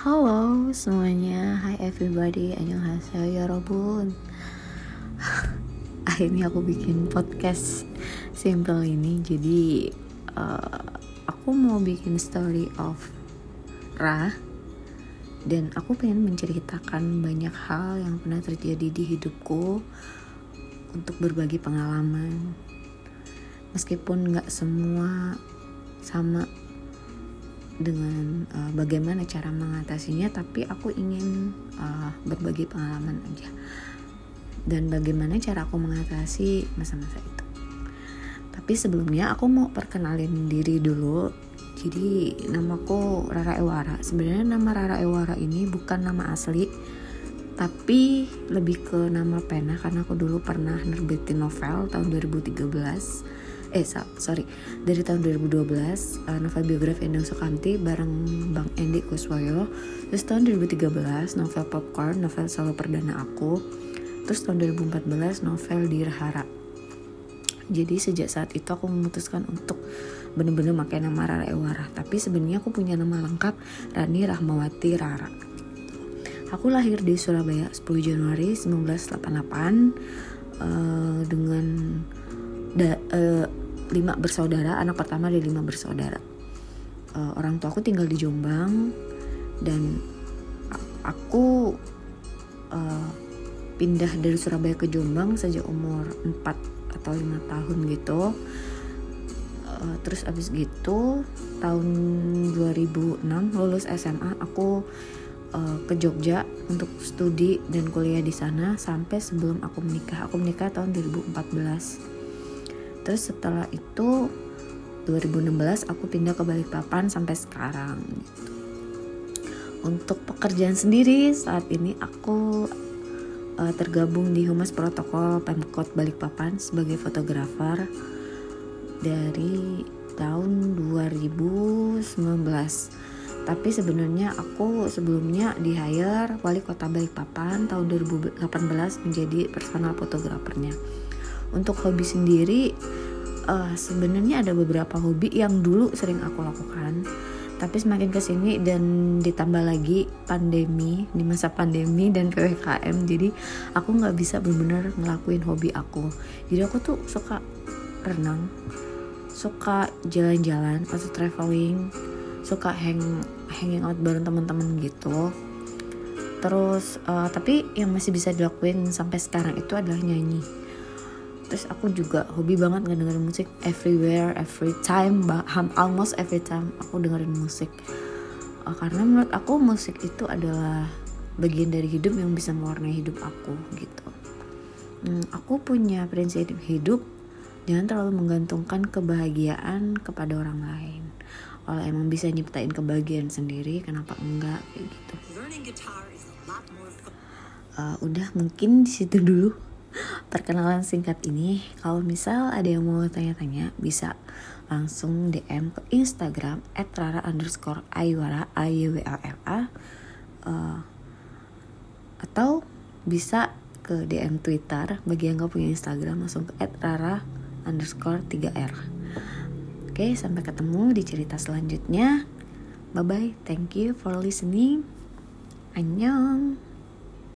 Halo semuanya, hi everybody, annyeonghaseyo. Ya robun Akhirnya aku bikin podcast simple ini. Jadi uh, aku mau bikin story of Ra. Dan aku pengen menceritakan banyak hal yang pernah terjadi di hidupku Untuk berbagi pengalaman. Meskipun gak semua sama dengan uh, bagaimana cara mengatasinya tapi aku ingin uh, berbagi pengalaman aja. Dan bagaimana cara aku mengatasi masa-masa itu. Tapi sebelumnya aku mau perkenalin diri dulu. Jadi namaku Rara Ewara. Sebenarnya nama Rara Ewara ini bukan nama asli tapi lebih ke nama pena karena aku dulu pernah nerbitin novel tahun 2013 eh sorry. Dari tahun 2012 uh, novel biografi Endang Sukamti bareng Bang Endi Kuswoyo. Terus tahun 2013 novel Popcorn novel solo perdana aku. Terus tahun 2014 novel Dirhara. Jadi sejak saat itu aku memutuskan untuk bener-bener pakai nama Rara Ewara. Tapi sebenarnya aku punya nama lengkap Rani Rahmawati Rara. Aku lahir di Surabaya 10 Januari 1988 uh, dengan da, uh, lima bersaudara anak pertama dari lima bersaudara. Uh, orang tua aku tinggal di Jombang dan aku uh, pindah dari Surabaya ke Jombang sejak umur 4 atau lima tahun gitu. Uh, terus abis gitu tahun 2006 lulus SMA aku ke Jogja untuk studi dan kuliah di sana sampai sebelum aku menikah. Aku menikah tahun 2014 terus setelah itu 2016 aku pindah ke Balikpapan sampai sekarang. Untuk pekerjaan sendiri saat ini aku uh, tergabung di Humas Protokol Pemkot Balikpapan sebagai fotografer dari tahun 2019. Tapi sebenarnya aku sebelumnya di hire wali kota Balikpapan tahun 2018 menjadi personal fotografernya untuk hobi sendiri uh, sebenarnya ada beberapa hobi yang dulu sering aku lakukan. Tapi semakin ke sini dan ditambah lagi pandemi di masa pandemi dan ppkm jadi aku nggak bisa benar-benar ngelakuin hobi aku. Jadi aku tuh suka renang suka jalan-jalan atau traveling suka hang hanging out bareng teman-teman gitu. Terus uh, tapi yang masih bisa dilakuin sampai sekarang itu adalah nyanyi terus aku juga hobi banget ngedengerin musik everywhere every time almost every time aku dengerin musik. Uh, karena menurut aku musik itu adalah bagian dari hidup yang bisa mewarnai hidup aku gitu. Hmm, aku punya prinsip hidup jangan terlalu menggantungkan kebahagiaan kepada orang lain. Kalau emang bisa nyiptain kebahagiaan sendiri kenapa enggak kayak gitu. Uh, udah mungkin di situ dulu perkenalan singkat ini kalau misal ada yang mau tanya-tanya bisa langsung DM ke Instagram @rara underscore aywara a uh, atau bisa ke DM Twitter bagi yang gak punya Instagram langsung ke @rara underscore 3r oke sampai ketemu di cerita selanjutnya. Bye bye thank you for listening. Annyeong